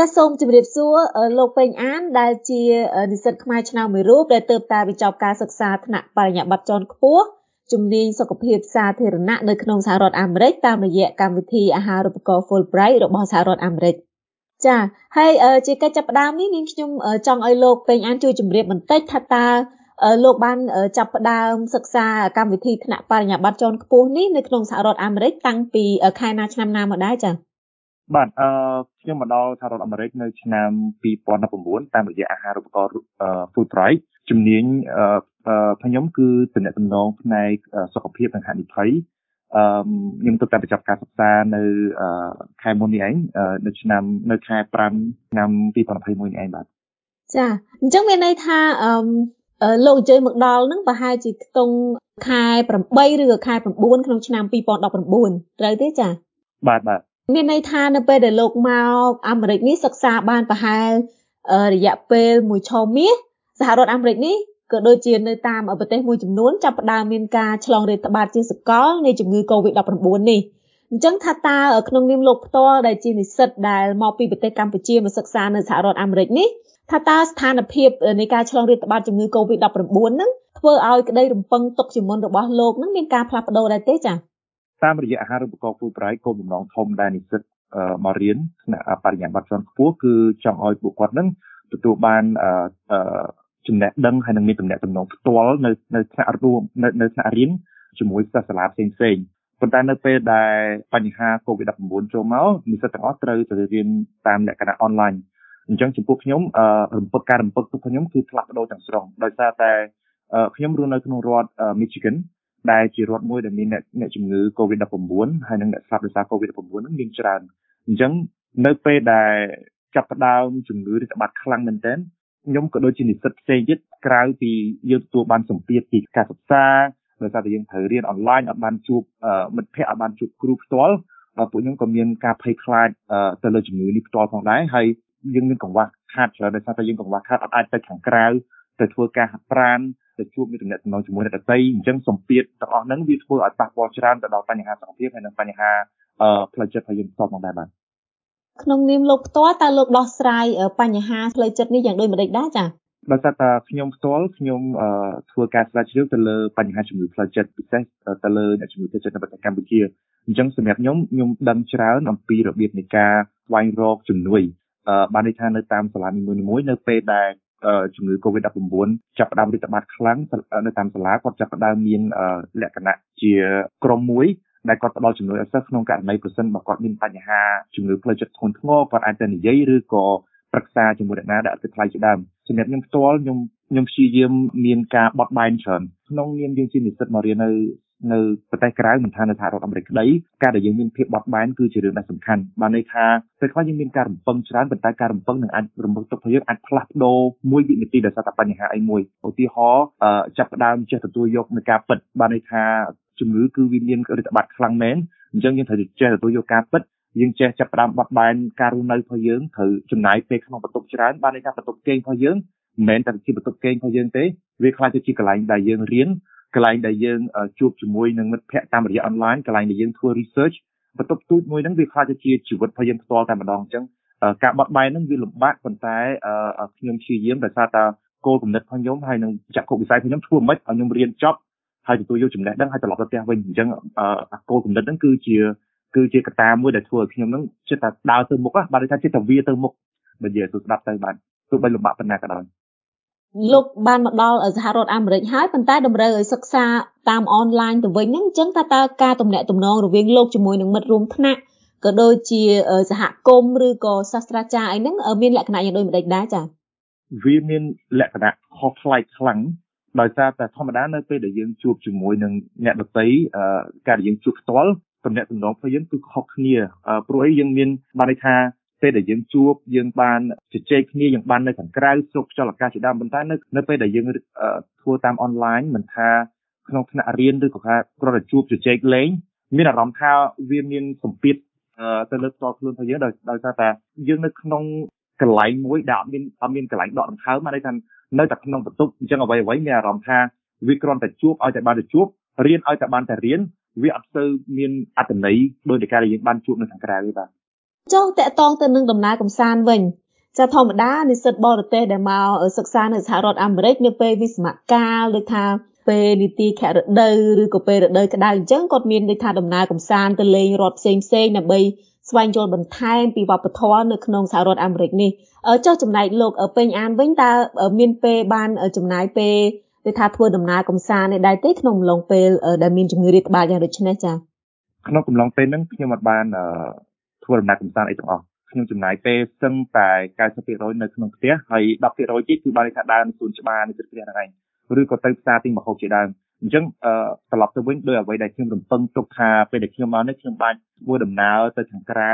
ចាសសូមជម្រាបសួរលោកពេញអាន ដែលជានិស្សិតខ្មែរឆ្នាំមួយរូបដែលទើបតែបញ្ចប់ការសិក្សាថ្នាក់បរិញ្ញាបត្រជាន់ខ្ពស់ជំនាញសុខភាពសាធារណៈនៅក្នុងសហរដ្ឋអាមេរិកតាមរយៈកម្មវិធីអាហារូបករណ៍ Fulbright របស់សហរដ្ឋអាមេរិកចាហើយជាកិច្ចចាប់ផ្ដើមនេះនាងខ្ញុំចង់ឲ្យលោកពេញអានជួយជម្រាបបន្តិចថាតើលោកបានចាប់ផ្ដើមសិក្សាកម្មវិធីថ្នាក់បរិញ្ញាបត្រជាន់ខ្ពស់នេះនៅក្នុងសហរដ្ឋអាមេរិកតាំងពីខែណាឆ្នាំណាមកដែរចា៎ បាទអឺខ្ញុំមកដល់សហរដ្ឋអាមេរិកនៅឆ្នាំ2019តាមរយៈអាហារូបករណ៍ Fulbright ជំនាញអឺខ្ញុំគឺតំណតំណងផ្នែកសុខភាពនិងហានិភ័យអឺខ្ញុំទើបតែបញ្ចប់ការសិក្សានៅខែមុននេះឯងនៅឆ្នាំនៅខែ5ឆ្នាំ2021នេះឯងបាទចាអញ្ចឹងមានន័យថាអឺលោកអញ្ជើញមកដល់នឹងប្រហែលជាខ្ទង់ខែ8ឬក៏ខែ9ក្នុងឆ្នាំ2019ត្រូវទេចាបាទបាទ មានន័យថានៅពេលដែលលោកមកអាមេរិកនេះសិក្សាបានប្រហែលរយៈពេលមួយឆមាសសហរដ្ឋអាមេរិកនេះក៏ដូចជានៅតាមប្រទេសមួយចំនួនចាប់ផ្ដើមមានការឆ្លងរាតត្បាតជាសកលនៃជំងឺ Covid-19 នេះអញ្ចឹងថាតើក្នុងនាមលោកផ្ទាល់ដែលជានិស្សិតដែលមកពីប្រទេសកម្ពុជាមកសិក្សានៅសហរដ្ឋអាមេរិកនេះថាតើស្ថានភាពនៃការឆ្លងរាតត្បាតជំងឺ Covid-19 ហ្នឹងធ្វើឲ្យក្តីរំពឹងទុកជាមុនរបស់លោកនឹងមានការផ្លាស់ប្ដូរដែរទេចា៎ តាមរយៈអាហារូបករណ៍ Fulbright គោលបំណងធំដែលនិស្សិតមករៀនថ្នាក់បរិញ្ញាបត្រជាន់ខ្ពស់គឺចង់ឲ្យពួកគាត់នឹងទទួលបានចំណេះដឹងហើយនឹងមានទំនាក់ទំនងផ្ទាល់នៅនៅថ្នាក់រួមនៅនៅថ្នាក់រៀនជាមួយសិស្សសាលាផ្សេងផ្សេងប៉ុន្តែនៅពេលដែលបញ្ហា COVID-19 ចូលមកនិស្សិតទាំងអស់ត្រូវទៅរៀនតាមលក្ខណៈអនឡាញអញ្ចឹងចំពោះខ្ញុំរំពឹងការរំពឹងទុកខ្ញុំគឺផ្លាស់ប្ដូរទាំងស្រុងដោយសារតែខ្ញុំរស់នៅក្នុងរដ្ឋ Michigan ដែលជារដ្ឋមួយដែលមានអ្នកជំងឺ COVID-19 ហើយនិងអ្នកស្លាប់ដោយសារ COVID-19 ហ្នឹងមានច្រើនអញ្ចឹងនៅពេលដែលចាប់ផ្ដើមជំងឺរាតត្បាតខ្លាំងមែនទែនខ្ញុំក៏ដូចជានិស្សិតផ្សេងទៀតក្រៅពីយើងទទួលបានសម្ពាធពីការសិក្សាដោយសារតែយើងត្រូវរៀនអនឡាញអត់បានជួបមិត្តភ័ក្តិអត់បានជួបគ្រូផ្ទាល់ពួកខ្ញុំក៏មានការភ័យខ្លាចទៅលើជំងឺនេះផ្ទាល់ផងដែរហើយយើងមានកង្វះខាតច្រើនដោយសារតែយើងកង្វះខាតអត់អាចទៅខាងក្រៅទៅធ្វើការហាត់ប្រាណ ទៅជួបមានទំនាក់ទំនងជាមួយអ្នកដទៃអញ្ចឹងសម្ពាធទាំងអស់ហ្នឹងវាធ្វើឲ្យប៉ះពាល់ច្រើនទៅដល់បញ្ហាសុខភាពហើយនិងបញ្ហាផ្លូវចិត្តរបស់យើងផ្ទាល់ផងដែរបាទក្នុងនាមលោកផ្ទាល់តើលោកដោះស្រាយបញ្ហាផ្លូវចិត្តនេះយ៉ាងដូចម្តេចដែរចា៎ដោយសារតែខ្ញុំផ្ទាល់ខ្ញុំធ្វើការស្រាវជ្រាវទៅលើបញ្ហាជំងឺផ្លូវចិត្តពិសេសទៅលើអ្នកជំងឺផ្លូវចិត្តនៅប្រទេសកម្ពុជាអញ្ចឹងសម្រាប់ខ្ញុំខ្ញុំដឹងច្រើនអំពីរបៀបនៃការស្វែងរកជំនួយបានន័យថានៅតាមសាលានីមួយៗនៅពេលដែល ជំងឺ Covid-19 ចាប់ផ្ដើមរីករាលដាលខ្លាំងនៅតាមសាលាគាត់ចាប់ផ្ដើមមានលក្ខណៈជាក្រុមមួយដែលគាត់ផ្ដល់ជំនួយឲ្យសិស្សក្នុងករណីប្រសិនបើគាត់មានបញ្ហាជំងឺផ្លូវចិត្តធ្ងន់ធ្ងរគាត់អាចទៅនិយាយឬក៏ប្រឹក្សាជាមួយអ្នកណាដែលអត់គិតថ្លៃជាដើមសម្រាប់ខ្ញុំផ្ទាល់ខ្ញុំខ្ញុំព្យាយាមមានការបត់បែនច្រើនក្នុងនាមយើងជានិស្សិតមករៀននៅ នៅប្រទេសក្រៅមិនថានៅសហរដ្ឋអាមេរិកក្តីការដែលយើងមានភាពបត់បែនគឺជារឿងដែលសំខាន់បានន័យថាពេលខ្លះយើងមានការរំពឹងច្រើនប៉ុន្តែការរំពឹងនឹងអាចរំពឹងទុកថាយើងអាចផ្លាស់ប្ដូរមួយវិនាទីដោយសារតែបញ្ហាអីមួយឧទាហរណ៍ចាប់ផ្ដើមចេះទទួលយកនឹងការពិតបានន័យថាជំងឺគឺវាមានរិទ្ធបត្តិខ្លាំងមែនអញ្ចឹងយើងត្រូវចេះទទួលយកការពិតយើងចេះចាប់ផ្ដើមបត់បែនការរស់នៅរបស់យើងត្រូវចំណាយពេលក្នុងបន្ទប់ច្រើនបានន័យថាបន្ទប់គេងរបស់យើងមិនមែនតែជាបន្ទប់គេងរបស់យើងទេវាខ្លាចទៅជាកន្លែងដែលយើងរៀន កន្លែងដែលយើងជួបជាមួយនឹងមិត្តភ័ក្តិតាមរយៈអនឡាញកន្លែងដែលយើងធ្វើ research បន្ទប់ទូចមួយហ្នឹងវាខ្លាចទៅជាជីវិតរបស់យើងផ្ទាល់តែម្ដងអញ្ចឹងការបត់បែនហ្នឹងវាលំបាកប៉ុន្តែខ្ញុំព្យាយាមដោយសារតែគោលគំនិតរបស់ខ្ញុំហើយនឹងចក្ខុវិស័យរបស់ខ្ញុំធ្វើមិនឲ្យខ្ញុំរៀនចប់ហើយទទួលយកចំណេះដឹងហើយត្រឡប់ទៅផ្ទះវិញអញ្ចឹងគោលគំនិតហ្នឹងគឺជាគឺជាកត្តាមួយដែលធ្វើឲ្យខ្ញុំហ្នឹងចិត្តតែដើរទៅមុខបាទថាចិត្តតែវាទៅមុខបើនិយាយទៅស្ដាប់ទៅបាទទោះបីលំបាកប៉ុណ្ណាក៏ដោយ លោកបានមកដល់សហរដ្ឋអាមេរិកហើយប៉ុន្តែតម្រូវឲ្យសិក្សាតាមអនឡាញទៅវិញហ្នឹងអញ្ចឹងតើតើការទំនាក់ទំនងរវាងលោកជាមួយនឹងមិត្តរួមថ្នាក់ក៏ដូចជាសហគមន៍ឬក៏សាស្ត្រាចារ្យអីហ្នឹងមានលក្ខណៈយ៉ាងដូចម្ដេចដែរចា៎វាមានលក្ខណៈខុសប្លែកខ្លាំងដោយសារតែធម្មតានៅពេលដែលយើងជួបជាមួយនឹងអ្នកដទៃការដែលយើងជួបផ្ទាល់ទំនាក់ទំនងរបស់យើងគឺខុសគ្នាព្រោះអីយើងមានបានន័យថា ពេលដែលយើងជួបយើងបានជជែកគ្នាយើងបាននៅខាងក្រៅស្រុកខ្យល់អាកាសជាដើមប៉ុន្តែនៅនៅពេលដែលយើងធ្វើតាមអនឡាញមិនថាក្នុងថ្នាក់រៀនឬក៏ថាគ្រាន់តែជួបជជែកលេងមានអារម្មណ៍ថាវាមានសម្ពាធទៅលើផ្ទាល់ខ្លួនរបស់យើងដោយដោយសារតែយើងនៅក្នុងកន្លែងមួយដែលអត់មានអត់មានកន្លែងដកដង្ហើមបានន័យថានៅតែក្នុងបន្ទប់អញ្ចឹងអ្វីអ្វីមានអារម្មណ៍ថាវាគ្រាន់តែជួបឲ្យតែបានទៅជួបរៀនឲ្យតែបានតែរៀនវាអត់ទៅមានអត្តន័យដោយតែការដែលយើងបានជួបនៅខាងក្រៅទេបាទ ចុះតកតងទៅនឹងដំណើរកំសាន្តវិញចាធម្មតានិស្សិតបរទេសដែលមកសិក្សានៅសហរដ្ឋអាមេរិកនៅពេលវិស្សមកាលដូចថាពេលនីតិខរដូវឬក៏ពេលរដូវក្តៅអញ្ចឹងគាត់មានដូចថាដំណើរកំសាន្តទៅលេងរដ្ឋផ្សេងផ្សេងដើម្បីស្វែងយល់បន្ថែមពីវប្បធម៌នៅក្នុងសហរដ្ឋអាមេរិកនេះចុះចំណែកលោកពេញអានវិញតើមានពេលបានចំណាយពេលដូចថាធ្វើដំណើរកំសាន្តនេះដែរទេក្នុងអំឡុងពេលដែលមានជំងឺរាតត្បាតយ៉ាងដូចនេះចា៎ក្នុងកំឡុងពេលហ្នឹងខ្ញុំអត់បាន ធ្វើដំណើរកំសាន្តអីទាំងអស់ខ្ញុំចំណាយពេលសឹងតែ90%នៅក្នុងផ្ទះហើយ10%ទៀតគឺបានថាដើរសួនច្បារនៅជិតផ្ទះហ្នឹងឯងឬក៏ទៅផ្សារទិញម្ហូបជាដើមអញ្ចឹងត្រឡប់ទៅវិញដោយអ្វីដែលខ្ញុំរំពឹងទុកថាពេលដែលខ្ញុំមកនេះខ្ញុំបានធ្វើដំណើរទៅខាងក្រៅ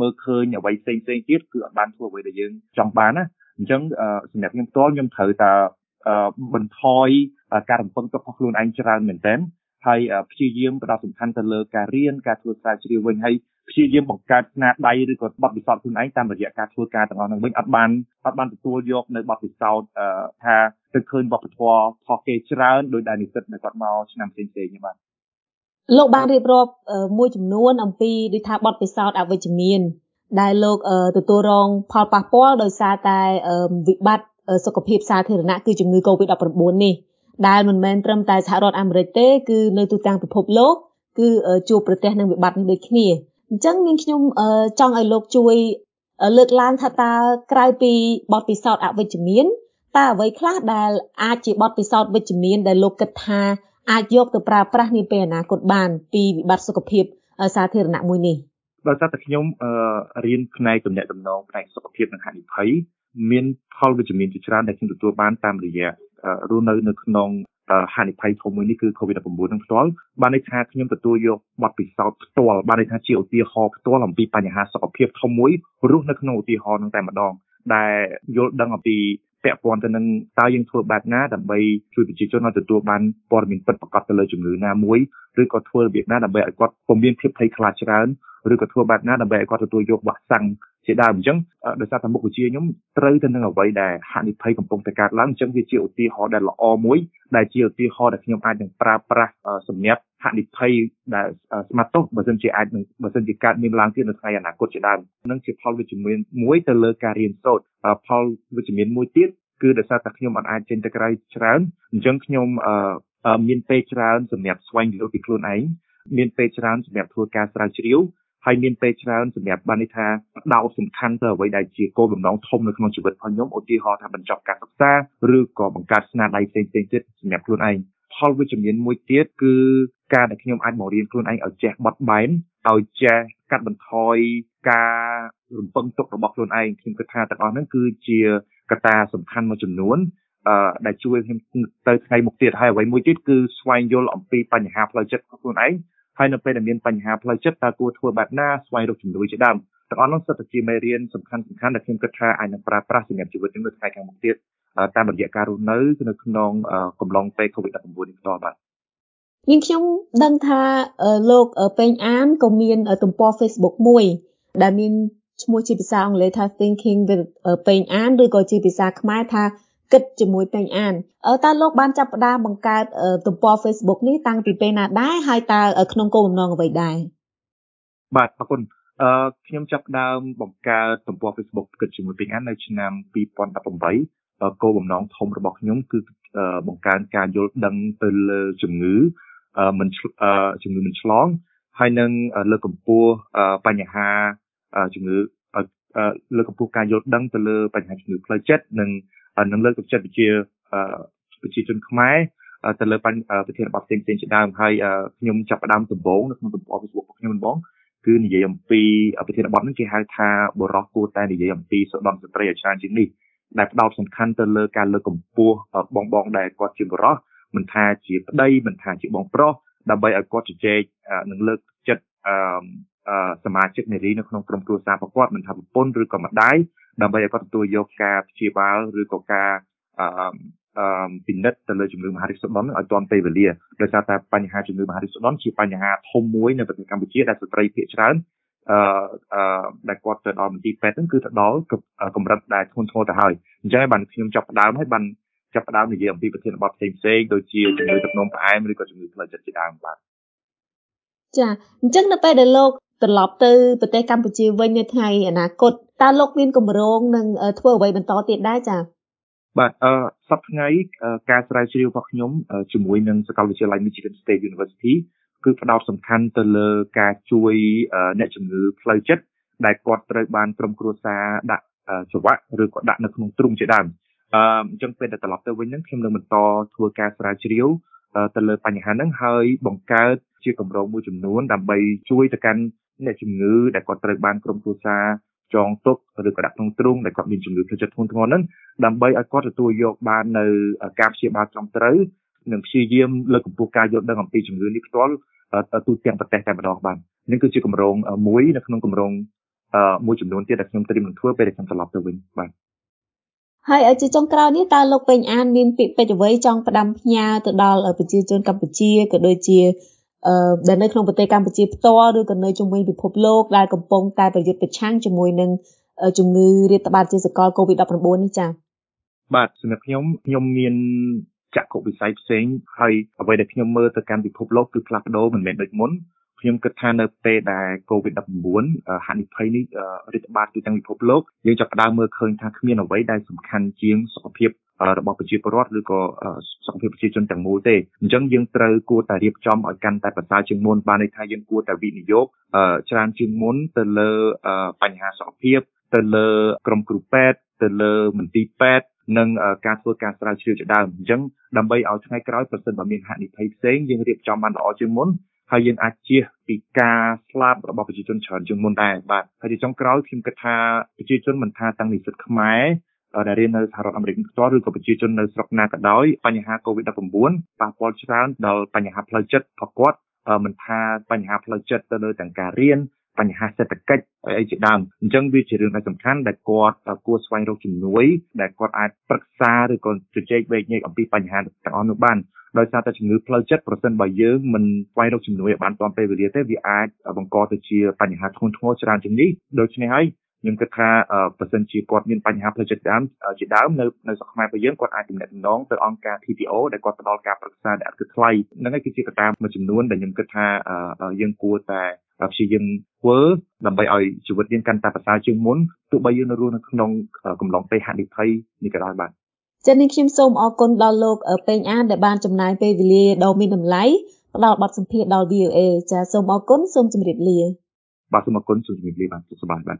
មើលឃើញអ្វីផ្សេងផ្សេងទៀតគឺអត់បានធ្វើអ្វីដែលយើងចង់បានណាអញ្ចឹងសម្រាប់ខ្ញុំផ្ទាល់ខ្ញុំត្រូវតែបន្ថយការរំពឹងទុករបស់ខ្លួនឯងច្រើនមែនទែនហើយព្យាយាមផ្ដោតសំខាន់ទៅលើការរៀនការធ្វើស្រាវជ្រាវវិញហើយ ព្យាយាមបង្កើតស្នាដៃឬក៏បទពិសោធន៍ខ្លួនឯងតាមរយៈការធ្វើការទាំងអស់ហ្នឹងវិញអត់បានអត់បានទទួលយកនៅបទពិសោធន៍ថាទៅឃើញវប្បធម៌ផុសគេច្រើនដោយដែលនិស្សិតដែលគាត់មកឆ្នាំផ្សេងៗនេះបាទលោកបានរៀបរាប់មួយចំនួនអំពីដូចថាបទពិសោធន៍អវិជ្ជមាន ដែលលោកទទួលរងផលប៉ះពាល់ដោយសារតែវិបត្តិសុខភាពសាធារណៈគឺជំងឺ Covid-19 នេះដែលមិនមែនត្រឹមតែសហរដ្ឋអាមេរិកទេគឺនៅទូទាំងពិភពលោកគឺជួបប្រទះនឹងវិបត្តិនេះដូចគ្នា អញ្ចឹងនាងខ្ញុំចង់ឲ្យលោកជួយលើកឡើងថាតើក្រៅពីបទពិសោធន៍អវិជ្ជមានតើអ្វីខ្លះដែលអាចជាបទពិសោធន៍វិជ្ជមានដែលលោកគិតថាអាចយកទៅប្រើប្រាស់នាពេលអនាគតបាន ពីវិបត្តិសុខភាពសាធារណៈមួយនេះដោយសារតែខ្ញុំរៀនផ្នែកតំណែងតំណងផ្នែកសុខភាពនិងហានិភ័យមានផលវិជ្ជមានជាច្រើនដែលខ្ញុំទទួលបានតាមរយៈរស់នៅនៅក្នុង ហានិភ័យធំមួយនេះគឺ COVID-19 នឹងផ្ទាល់បានន័យថាខ្ញុំទទួលយកបទពិសោធន៍ផ្ទាល់បានន័យថាជាឧទាហរណ៍ផ្ទាល់អំពីបញ្ហាសុខភាពធំមួយរស់នៅក្នុងឧទាហរណ៍នឹងតែម្ដងដែលយល់ដឹងអំពីពាក់ព័ន្ធទៅនឹងតើយើងធ្វើបែបណាដើម្បីជួយប្រជាជនឲ្យទទួលបានព័ត៌មានពិតប្រាកដទៅលើជំងឺណាមួយឬក៏ធ្វើរបៀបណាដើម្បីឲ្យគាត់ពុំមានភាពភ័យខ្លាចច្រើន ឬក៏ធ្វើបែបណាដើម្បីឲ្យគាត់ទទួលយកវ៉ាក់សាំងជាដើមអញ្ចឹងដោយសារតែមុខវិជ្ជាខ្ញុំត្រូវទៅនឹងអ្វីដែលហានិភ័យកំពុងតែកើតឡើងអញ្ចឹងវាជាឧទាហរណ៍ដែលល្អមួយដែលជាឧទាហរណ៍ដែលខ្ញុំអាចនឹងប្រើប្រាស់សម្រាប់ហានិភ័យដែលស្មាត់ទោសបើសិនជាអាចនឹងបើសិនជាកើតមានឡើងទៀតនៅថ្ងៃអនាគតជាដើមនឹងជាផលវិជ្ជមានមួយទៅលើការរៀនសូត្រផលវិជ្ជមានមួយទៀតគឺដោយសារតែខ្ញុំអត់អាចចេញទៅក្រៅច្រើនអញ្ចឹងខ្ញុំមានពេលច្រើនសម្រាប់ស្វែងយល់ពីខ្លួនឯងមានពេលច្រើនសម្រាប់ធ្វើការស្រាវជ្រាវ ហើយមានពេលច្រើនសម្រាប់បានន័យថាផ្ដោតសំខាន់ទៅអ្វីដែលជាគោលបំណងធំនៅក្នុងជីវិតរបស់ខ្ញុំឧទាហរណ៍ថាបញ្ចប់ការសិក្សាឬក៏បង្កើតស្នាដៃផ្សេងៗទៀតសម្រាប់ខ្លួនឯងផលវិជ្ជមានមួយទៀតគឺការដែលខ្ញុំអាចបង្រៀនខ្លួនឯងឲ្យចេះបត់បែនឲ្យចេះកាត់បន្ថយការរំពឹងទុករបស់ខ្លួនឯងខ្ញុំគិតថាទាំងអស់ហ្នឹងគឺជាកត្តាសំខាន់មួយចំនួនអឺដែលជួយខ្ញុំទៅថ្ងៃមុខទៀតហើយអ្វីមួយទៀតគឺស្វែងយល់អំពីបញ្ហាផ្លូវចិត្តរបស់ខ្លួនឯង ហើយនៅពេលដែលមានបញ្ហាផ្លូវចិត្តតើគួរធ្វើបែបណាស្វែងរកជំនួយជាដើមទាំងអស់នោះសិតតែជាមេរៀនសំខាន់សំខាន់ដែលខ្ញុំគិតថាអាចនឹងប្រើប្រាស់សម្រាប់ជីវិតនៅថ្ងៃខាងមុខទៀតតាមរយៈការរស់នៅនៅក្នុងកំឡុងពេល COVID-19 នេះផ្ទាល់បាទនាងខ្ញុំដឹងថាលោកពេញអានក៏មានទំព័រ Facebook មួយ ដែលមានឈ្មោះជាភាសាអង់គ្លេសថា Thinking with ពេញអានឬក៏ជាភាសាខ្មែរថា គិតជាមួយពេញអានតើលោកបានចាប់ផ្ដើមបង្កើតទំព័រ Facebook នេះតាំងពីពេលណាដែរហើយតើក្នុងគោលបំណងអ្វីដែរបាទអរគុណអឺខ្ញុំចាប់ផ្ដើមបង្កើតទំព័រ Facebook គិតជាមួយពេញអាននៅឆ្នាំ2018គោលបំណងធំរបស់ខ្ញុំគឺបង្កើនការយល់ដឹងទៅលើជំងឺមិនជំងឺមិនឆ្លងហើយនឹងលើកកម្ពស់បញ្ហាជំងឺលើកកម្ពស់ការយល់ដឹងទៅលើបញ្ហាជំងឺផ្លូវចិត្តនិង នឹងលើកទឹកចិត្តវិជាប្រជាជនខ្មែរទៅលើបញ្ហាប្រធានបទផ្សេងៗជាដើមហើយខ្ញុំចាប់ផ្ដើមដំបូងនៅក្នុងទំព័រ Facebook របស់ខ្ញុំដំបូងគឺនិយាយអំពីប្រធានបទនេះគេហៅថាបរោះគួរតែនិយាយអំពីសុដនស្ត្រីឲ្យច្រើនជាងនេះដែលផ្ដោតសំខាន់ទៅលើការលើកកម្ពស់បងបងដែលគាត់ជាបរោះមិនថាជាប្តីមិនថាជាបងប្រុសដើម្បីឲ្យគាត់ជជែកនឹងលើកចិត្តអឺសមាជិកនារីនៅក្នុងក្រុមគ្រួសាររបស់គាត់មិនថាប្រពន្ធឬក៏ម្ដាយ ដើម្បីឲ្យគាត់ទទួលយកការព្យាបាលឬក៏ការអឺអឺពិនិត្យទៅលើជំងឺមហារីកសុដុនឲ្យទាន់ពេលវេលាដោយសារតែបញ្ហាជំងឺមហារីកសុដុនជាបញ្ហាធំមួយនៅប្រទេសកម្ពុជាដែលស្ត្រីភាគច្រើនអឺអឺដែលគាត់ទៅដល់មន្ទីរពេទ្យហ្នឹងគឺទៅដល់កម្រិតដែលធ្ងន់ធ្ងរទៅហើយអញ្ចឹងបានខ្ញុំចាប់ផ្ដើមហើយបានចាប់ផ្ដើមនិយាយអំពីប្រធានបទផ្សេងផ្សេងដូចជាជំងឺទឹកនោមផ្អែមឬក៏ជំងឺផ្លូវចិត្តជាដើមបាទចាអញ្ចឹងនៅពេលដែលលោក ត្រឡប់ទៅប្រទេសកម្ពុជាវិញនៅថ្ងៃអនាគតតើលោកមានគម្រោងនឹងធ្វើអ្វីបន្តទៀតដែរចា៎បាទអឺសប្តាហ៍ថ្ងៃការស្រាវជ្រាវរបស់ខ្ញុំជាមួយនឹងសាកលវិទ្យាល័យ Michigan State University គឺផ្ដោតសំខាន់ទៅលើការជួយអ្នកជំងឺផ្លូវចិត្តដែលគាត់ត្រូវបានក្រុមគ្រួសារដាក់ច្រវាក់ឬក៏ដាក់នៅក្នុងទ្រុងជាដើមអឺអញ្ចឹងពេលដែលត្រឡប់ទៅវិញហ្នឹងខ្ញុំនឹងបន្តធ្វើការស្រាវជ្រាវទៅលើបញ្ហាហ្នឹងហើយបង្កើតជាគម្រោងមួយចំនួនដើម្បីជួយទៅកាន់ អ្នកជំងឺដែលគាត់ត្រូវបានក្រុមគ្រួសារចងទុកឬក៏ដាក់ក្នុងទ្រុងដែលគាត់មានជំងឺផ្លូវចិត្តធ្ងន់ធ្ងរហ្នឹងដើម្បីឲ្យគាត់ទទួលយកបាននៅការព្យាបាលត្រឹមត្រូវនិងព្យាយាមលើកកម្ពស់ការយល់ដឹងអំពីជំងឺនេះផ្ទាល់ទូទាំងប្រទេសតែម្ដងបាននេះគឺជាគម្រោងមួយនៅក្នុងគម្រោងមួយចំនួនទៀតដែលខ្ញុំត្រៀមនឹងធ្វើពេលដែលខ្ញុំត្រឡប់ទៅវិញបាទហើយជាចុងក្រោយនេះតើលោកពេញអានមានពាក្យពេចន៍អ្វីចង់ផ្ដាំផ្ញើទៅដល់ប្រជាជនកម្ពុជាក៏ដូចជា អឺដែលនៅក្នុងប្រទេសកម្ពុជាផ្ទាល់ឬក៏នៅជុំវិញពិភពលោកដែលកំពុងតែប្រយុទ្ធប្រឆាំងជាមួយនឹងជំងឺរាតត្បាតជាសកល COVID-19 នេះចា៎បាទសម្រាប់ខ្ញុំខ្ញុំមានចក្ខុវិស័យផ្សេងហើយអ្វីដែលខ្ញុំមើលទៅកាន់ពិភពលោកគឺផ្លាស់ប្ដូរមិនមែនដូចមុនខ្ញុំគិតថានៅពេលដែល COVID-19 ហានិភ័យនេះរាតត្បាតទូទាំងពិភពលោកយើងចាប់ផ្ដើមមើលឃើញថាគ្មានអ្វីដែលសំខាន់ជាងសុខភាព របស់ប្រជាពលរដ្ឋឬក៏សុខភាពប្រជាជនទាំងមូលទេអញ្ចឹងយើងត្រូវគួរតែរៀបចំឲ្យកាន់តែប្រសើរជាងមុនបានន័យថាយើងគួរតែវិនិយោគច្រើនជាងមុនទៅលើបញ្ហាសុខភាពទៅលើក្រុមគ្រូពេទ្យទៅលើមន្ទីរពេទ្យនិងការធ្វើការស្រាវជ្រាវជាដើមអញ្ចឹងដើម្បីឲ្យថ្ងៃក្រោយប្រសិនបើមានហានិភ័យផ្សេងយើងរៀបចំបានល្អជាងមុនហើយយើងអាចជៀសពីការស្លាប់របស់ប្រជាជនច្រើនជាងមុនដែរបាទហើយជាចុងក្រោយខ្ញុំគិតថាប្រជាជនមិនថាទាំងនិស្សិតខ្មែរ ដែលរៀននៅសហរដ្ឋអាមេរិកផ្ទាល់ឬក៏ប្រជាជននៅស្រុកណាក៏ដោយបញ្ហា COVID-19 ប៉ះពាល់ច្រើនដល់បញ្ហាផ្លូវចិត្តរបស់គាត់មិនថាបញ្ហាផ្លូវចិត្តទៅលើទាំងការរៀនបញ្ហាសេដ្ឋកិច្ចអីជាដើមអញ្ចឹងវាជារឿងដែលសំខាន់ដែលគាត់គួរស្វែងរកជំនួយដែលគាត់អាចប្រឹក្សាឬក៏ជជែកវែកញែកអំពីបញ្ហាទាំងអស់នោះបានដោយសារតែជំងឺផ្លូវចិត្តប្រសិនបើយើងមិនស្វែងរកជំនួយឲ្យបានទាន់ពេលវេលាទេវាអាចបង្កទៅជាបញ្ហាធ្ងន់ធ្ងរច្រើនជាងនេះដូច្នេះហើយ ខ្ញុំគិតថាប្រសិនជាគាត់មានបញ្ហាផ្លូវចិត្តដើមជាដើមនៅនៅស្រុកខ្មែររបស់យើងគាត់អាចទំនាក់ទំនងទៅអង្គការ TPO ដែលគាត់ផ្ដល់ការប្រឹក្សាដែលអត់គិតថ្លៃហ្នឹងហើយគឺជាកត្តាមួយចំនួនដែលខ្ញុំគិតថាយើងគួរតែព្យាយាមធ្វើដើម្បីឲ្យជីវិតយើងកាន់តែប្រសើរជាងមុនទោះបីយើងនៅរស់នៅក្នុងកំឡុងពេលហានិភ័យនេះក៏ដោយបាទចា៎នេះខ្ញុំសូមអរគុណដល់លោកពេងអានដែលបានចំណាយពេលវេលាដ៏មានតម្លៃផ្ដល់បទសម្ភាសន៍ដល់ VOA ចា៎សូមអរគុណសូមជម្រាបលាបាទសូមអរគុណសូមជម្រាបលាបាទសុខសប្បាយបាទ